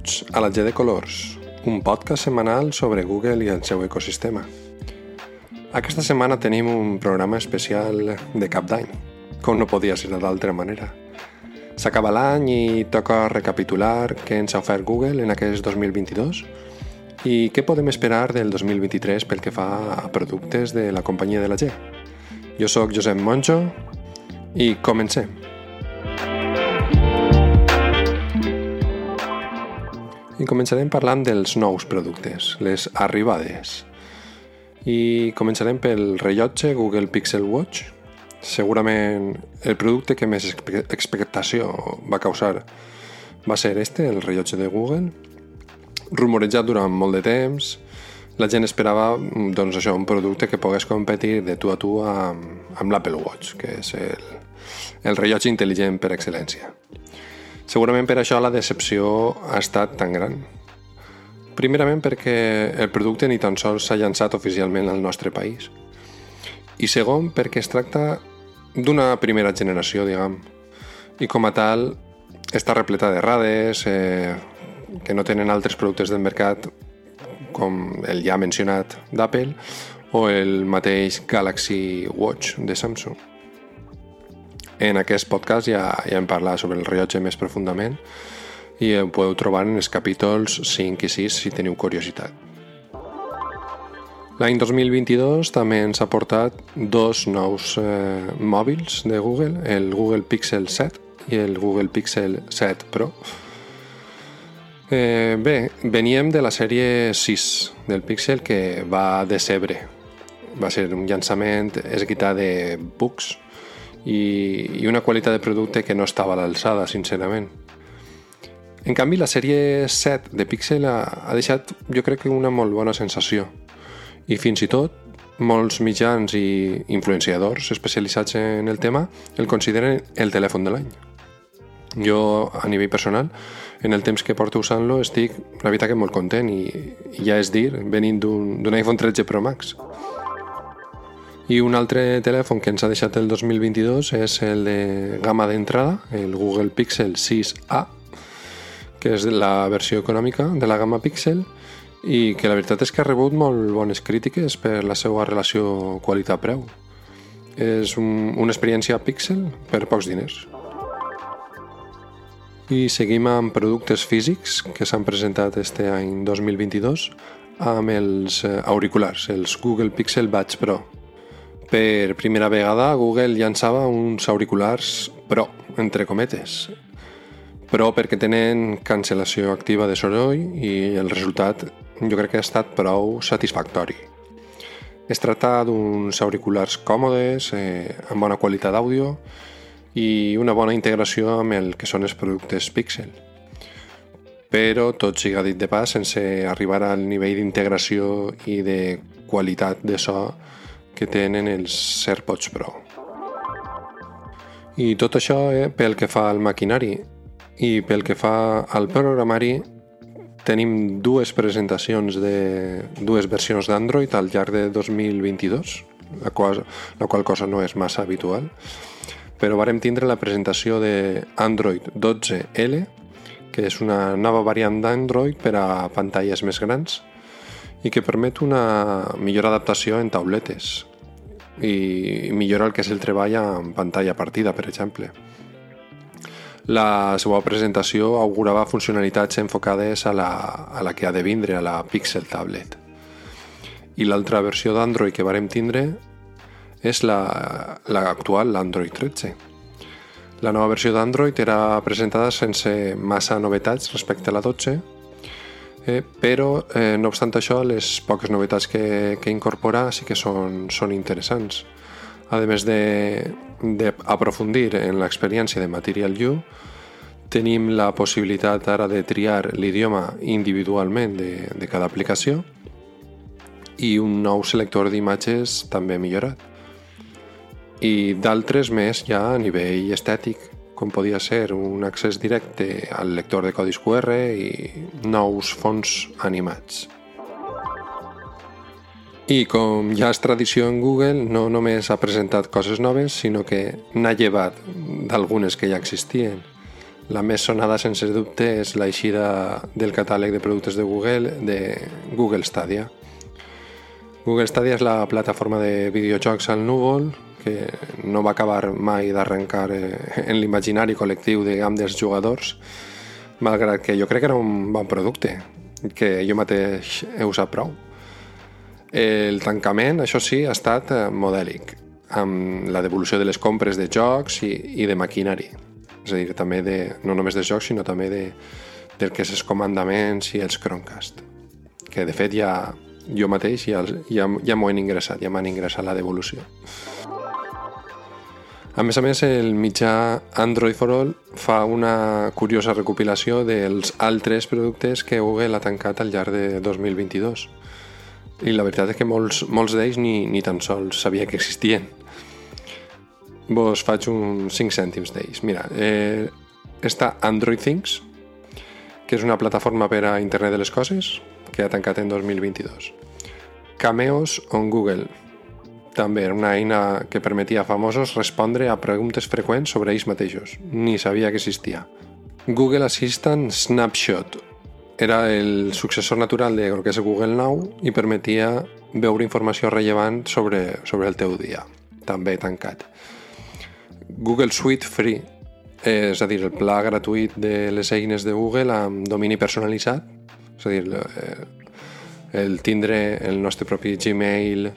Benvinguts a la G de Colors, un podcast setmanal sobre Google i el seu ecosistema. Aquesta setmana tenim un programa especial de cap d'any, com no podia ser d'altra manera. S'acaba l'any i toca recapitular què ens ha ofert Google en aquest 2022 i què podem esperar del 2023 pel que fa a productes de la companyia de la G. Jo sóc Josep Monjo i comencem. I començarem parlant dels nous productes, les arribades. I començarem pel rellotge Google Pixel Watch. Segurament el producte que més expectació va causar va ser este, el rellotge de Google. Rumorejat durant molt de temps, la gent esperava doncs, això, un producte que pogués competir de tu a tu amb, amb l'Apple Watch, que és el, el rellotge intel·ligent per excel·lència. Segurament per això la decepció ha estat tan gran. Primerament perquè el producte ni tan sols s'ha llançat oficialment al nostre país. I segon perquè es tracta d'una primera generació, diguem. I com a tal està repleta de rades eh, que no tenen altres productes del mercat com el ja mencionat d'Apple o el mateix Galaxy Watch de Samsung. En aquest podcast ja, ja hem parlat sobre el rellotge més profundament i ho podeu trobar en els capítols 5 i 6 si teniu curiositat. L'any 2022 també ens ha portat dos nous eh, mòbils de Google, el Google Pixel 7 i el Google Pixel 7 Pro. Eh, bé, veníem de la sèrie 6 del Pixel que va decebre. Va ser un llançament esguitat de bugs, i, i una qualitat de producte que no estava a l'alçada, sincerament. En canvi, la sèrie 7 de Pixel ha, ha deixat, jo crec que una molt bona sensació. I fins i tot, molts mitjans i influenciadors especialitzats en el tema el consideren el telèfon de l'any. Jo, a nivell personal, en el temps que porto usant-lo, estic, la veritat, que molt content i, i ja és dir, venint d'un iPhone 13 Pro Max. I un altre telèfon que ens ha deixat el 2022 és el de gamma d'entrada, el Google Pixel 6a, que és la versió econòmica de la gamma Pixel i que la veritat és que ha rebut molt bones crítiques per la seva relació qualitat-preu. És un, una experiència Pixel per pocs diners. I seguim amb productes físics que s'han presentat este any 2022 amb els eh, auriculars, els Google Pixel Buds Pro, per primera vegada Google llançava uns auriculars Pro, entre cometes. Però perquè tenen cancel·lació activa de soroll i el resultat jo crec que ha estat prou satisfactori. Es tracta d'uns auriculars còmodes, eh, amb bona qualitat d'àudio i una bona integració amb el que són els productes Pixel. Però tot siga dit de pas sense arribar al nivell d'integració i de qualitat de so que tenen els AirPods Pro. I tot això eh, pel que fa al maquinari i pel que fa al programari tenim dues presentacions de dues versions d'Android al llarg de 2022, la qual, la qual cosa no és massa habitual, però varem tindre la presentació de Android 12L, que és una nova variant d'Android per a pantalles més grans i que permet una millor adaptació en tauletes i millora el que és el treball en pantalla partida, per exemple. La seva presentació augurava funcionalitats enfocades a la, a la que ha de vindre, a la Pixel Tablet. I l'altra versió d'Android que varem tindre és l'actual, la, l'Android 13. La nova versió d'Android era presentada sense massa novetats respecte a la 12, Eh, però, eh, no obstant això, les poques novetats que, que incorpora sí que són, són interessants. A més d'aprofundir en l'experiència de Material U, tenim la possibilitat ara de triar l'idioma individualment de, de cada aplicació i un nou selector d'imatges també millorat. I d'altres més ja a nivell estètic, com podia ser un accés directe al lector de codis QR i nous fons animats. I com ja és tradició en Google, no només ha presentat coses noves, sinó que n'ha llevat d'algunes que ja existien. La més sonada, sense dubte, és l'eixida del catàleg de productes de Google de Google Stadia. Google Stadia és la plataforma de videojocs al núvol que no va acabar mai d'arrencar eh, en l'imaginari col·lectiu gamp dels jugadors, malgrat que jo crec que era un bon producte, que jo mateix he usat prou. El tancament, això sí, ha estat eh, modèlic, amb la devolució de les compres de jocs i, i de maquinari. És a dir, també de, no només de jocs, sinó també de, del que és els comandaments i els Chromecast. Que, de fet, ja, jo mateix ja, ja, ja m'ho han ingressat, ja m'han ingressat la devolució. A més a més, el mitjà Android for All fa una curiosa recopilació dels altres productes que Google ha tancat al llarg de 2022 i la veritat és que molts, molts d'ells ni, ni tan sols sabia que existien. Vos faig uns 5 cèntims d'ells. Mira, eh, està Android Things, que és una plataforma per a internet de les coses, que ha tancat en 2022. Cameos on Google, també era una eina que permetia a famosos respondre a preguntes freqüents sobre ells mateixos. Ni sabia que existia. Google Assistant Snapshot, era el successor natural de lo que és Google Now i permetia veure informació rellevant sobre, sobre el teu dia, també tancat. Google Suite Free, és a dir, el pla gratuït de les eines de Google amb domini personalitzat, és a dir, el tindre el nostre propi Gmail,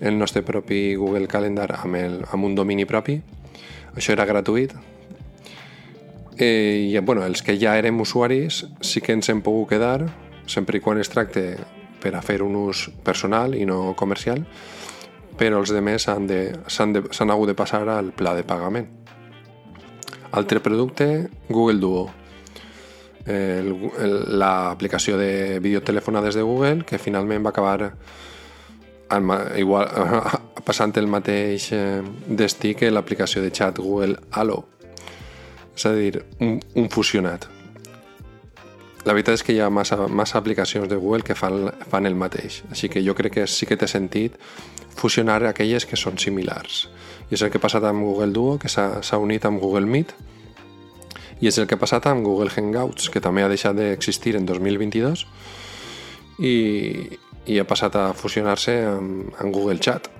el nostre propi Google Calendar amb, el, amb un domini propi. Això era gratuït, Eh, I bueno, els que ja érem usuaris sí que ens hem pogut quedar, sempre i quan es tracte per a fer un ús personal i no comercial, però els demés s'han hagut de passar al pla de pagament. Altre producte, Google Duo, l'aplicació de videotelefonades de Google, que finalment va acabar igual, passant el mateix eh, destí que l'aplicació de xat Google Allo, és a dir, un, un fusionat. La veritat és que hi ha massa, massa aplicacions de Google que fan, fan el mateix, així que jo crec que sí que té sentit fusionar aquelles que són similars. I és el que ha passat amb Google Duo, que s'ha unit amb Google Meet, i és el que ha passat amb Google Hangouts, que també ha deixat d'existir en 2022 i, i ha passat a fusionar-se amb, amb Google Chat.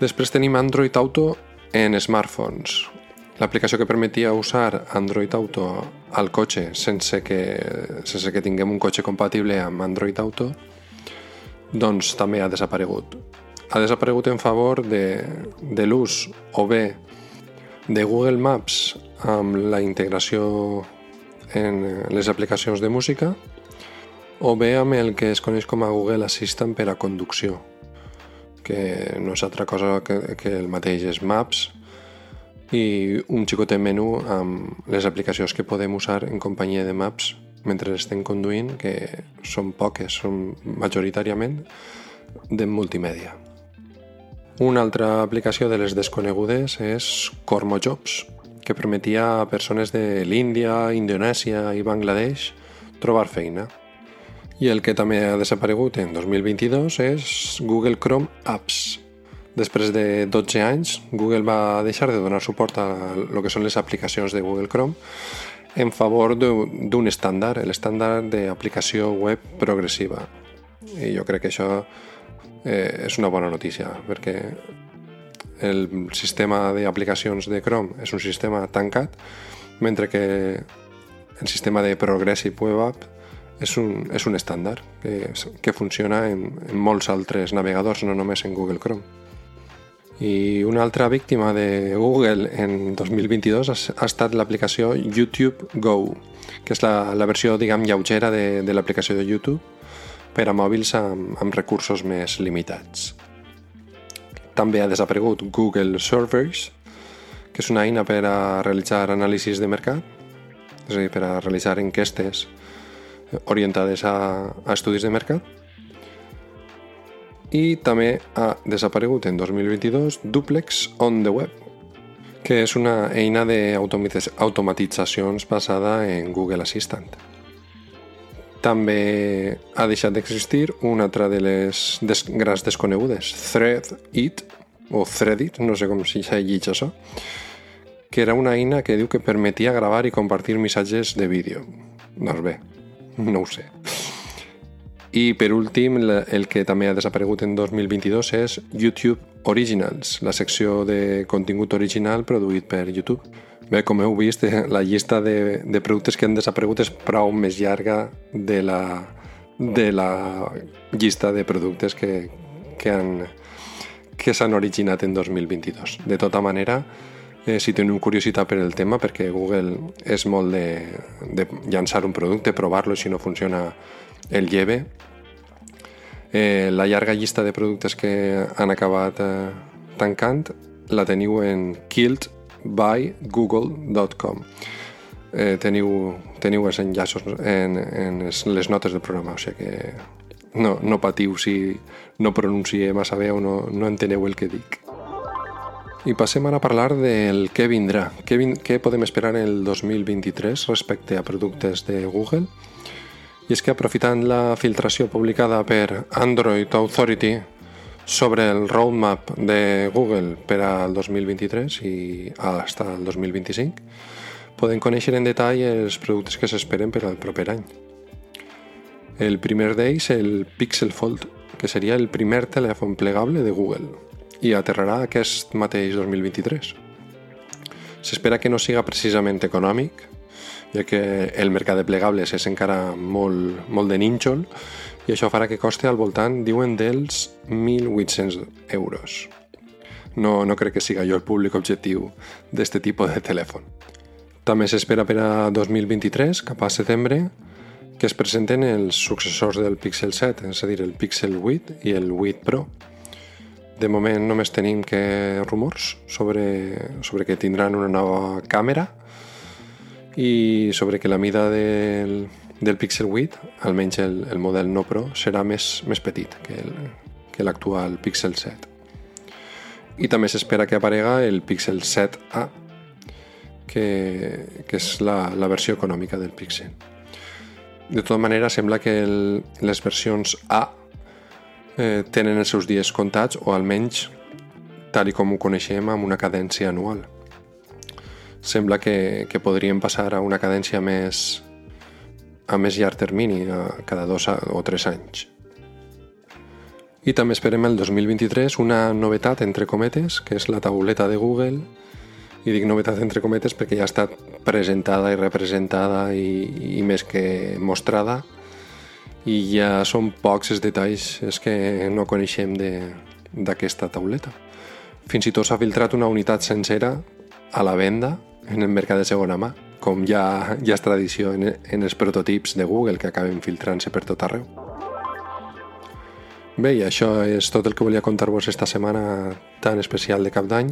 Després tenim Android Auto en smartphones. L'aplicació que permetia usar Android Auto al cotxe sense que, sense que tinguem un cotxe compatible amb Android Auto doncs també ha desaparegut. Ha desaparegut en favor de, de l'ús o bé de Google Maps amb la integració en les aplicacions de música o bé amb el que es coneix com a Google Assistant per a conducció que no és altra cosa que, que el mateix és Maps i un xicotet menú amb les aplicacions que podem usar en companyia de Maps mentre estem conduint, que són poques, són majoritàriament de multimèdia. Una altra aplicació de les desconegudes és Cormo Jobs, que permetia a persones de l'Índia, Indonèsia i Bangladesh trobar feina. I el que també ha desaparegut en 2022 és Google Chrome Apps. Després de 12 anys, Google va deixar de donar suport a el que són les aplicacions de Google Chrome en favor d'un estàndard, l'estàndard d'aplicació web progressiva. I jo crec que això eh, és una bona notícia, perquè el sistema d'aplicacions de Chrome és un sistema tancat, mentre que el sistema de Progressive Web App és un, és un estàndard que, que funciona en, en molts altres navegadors, no només en Google Chrome. I una altra víctima de Google en 2022 ha, ha estat l'aplicació YouTube Go, que és la, la versió, diguem, lleugera de, de l'aplicació de YouTube per a mòbils amb, amb recursos més limitats. També ha desaparegut Google Servers, que és una eina per a realitzar anàlisis de mercat, és a dir, per a realitzar enquestes orientades a, a estudis de mercat i també ha desaparegut en 2022 Duplex on the Web, que és una eina d'automatitzacions basada en Google Assistant. També ha deixat d'existir una altra de les des grans desconegudes, Threadit, o Threadit, no sé com si s'ha llegit això, que era una eina que diu que permetia gravar i compartir missatges de vídeo. Doncs bé, no ho sé. I per últim, el que també ha desaparegut en 2022 és YouTube Originals, la secció de contingut original produït per YouTube. Bé, com heu vist, la llista de, de productes que han desaparegut és prou més llarga de la, de la llista de productes que, que han que s'han originat en 2022. De tota manera, eh, si teniu curiositat per el tema, perquè Google és molt de, de llançar un producte, provar-lo, si no funciona el lleve. Eh, la llarga llista de productes que han acabat eh, tancant la teniu en killedbygoogle.com eh, teniu, teniu els enllaços en, en les notes del programa, o sigui que no, no patiu si no pronuncie massa bé o no, no enteneu el que dic. I passem ara a parlar del què vindrà. Què, vin què podem esperar el 2023 respecte a productes de Google? I és que aprofitant la filtració publicada per Android Authority sobre el roadmap de Google per al 2023 i fins al 2025, podem conèixer en detall els productes que s'esperen per al proper any. El primer d'ells, el Pixel Fold, que seria el primer telèfon plegable de Google i aterrarà aquest mateix 2023. S'espera que no siga precisament econòmic, ja que el mercat de plegables és encara molt, molt de nínxol i això farà que costi al voltant, diuen, dels 1.800 euros. No, no crec que siga jo el públic objectiu d'aquest tipus de telèfon. També s'espera per a 2023, cap a setembre, que es presenten els successors del Pixel 7, és a dir, el Pixel 8 i el 8 Pro, de moment només tenim que rumors sobre, sobre que tindran una nova càmera i sobre que la mida del, del Pixel 8, almenys el, el model no Pro, serà més, més petit que l'actual Pixel 7. I també s'espera que aparega el Pixel 7a, que, que és la, la versió econòmica del Pixel. De tota manera, sembla que el, les versions A eh, tenen els seus dies comptats o almenys tal i com ho coneixem amb una cadència anual. Sembla que, que podríem passar a una cadència més a més llarg termini, a cada dos o tres anys. I també esperem el 2023 una novetat entre cometes, que és la tauleta de Google, i dic novetat entre cometes perquè ja ha estat presentada i representada i, i més que mostrada i ja són pocs els detalls els que no coneixem d'aquesta tauleta. Fins i tot s'ha filtrat una unitat sencera a la venda en el mercat de segona mà, com ja, ja és tradició en, en els prototips de Google que acaben filtrant-se per tot arreu. Bé, i això és tot el que volia contar-vos esta setmana tan especial de cap d'any.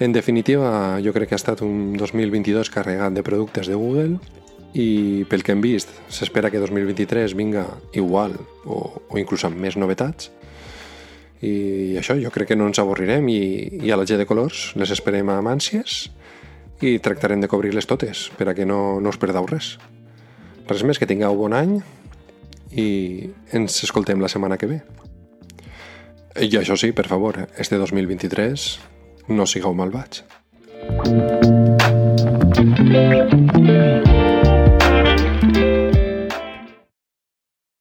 En definitiva, jo crec que ha estat un 2022 carregat de productes de Google i pel que hem vist s'espera que 2023 vinga igual o, o inclús amb més novetats i això jo crec que no ens avorrirem i, i a la G de colors les esperem amb ànsies i tractarem de cobrir-les totes per a que no, no us perdeu res res més, que tingueu bon any i ens escoltem la setmana que ve i això sí, per favor, este 2023 no sigueu malvats Thank you.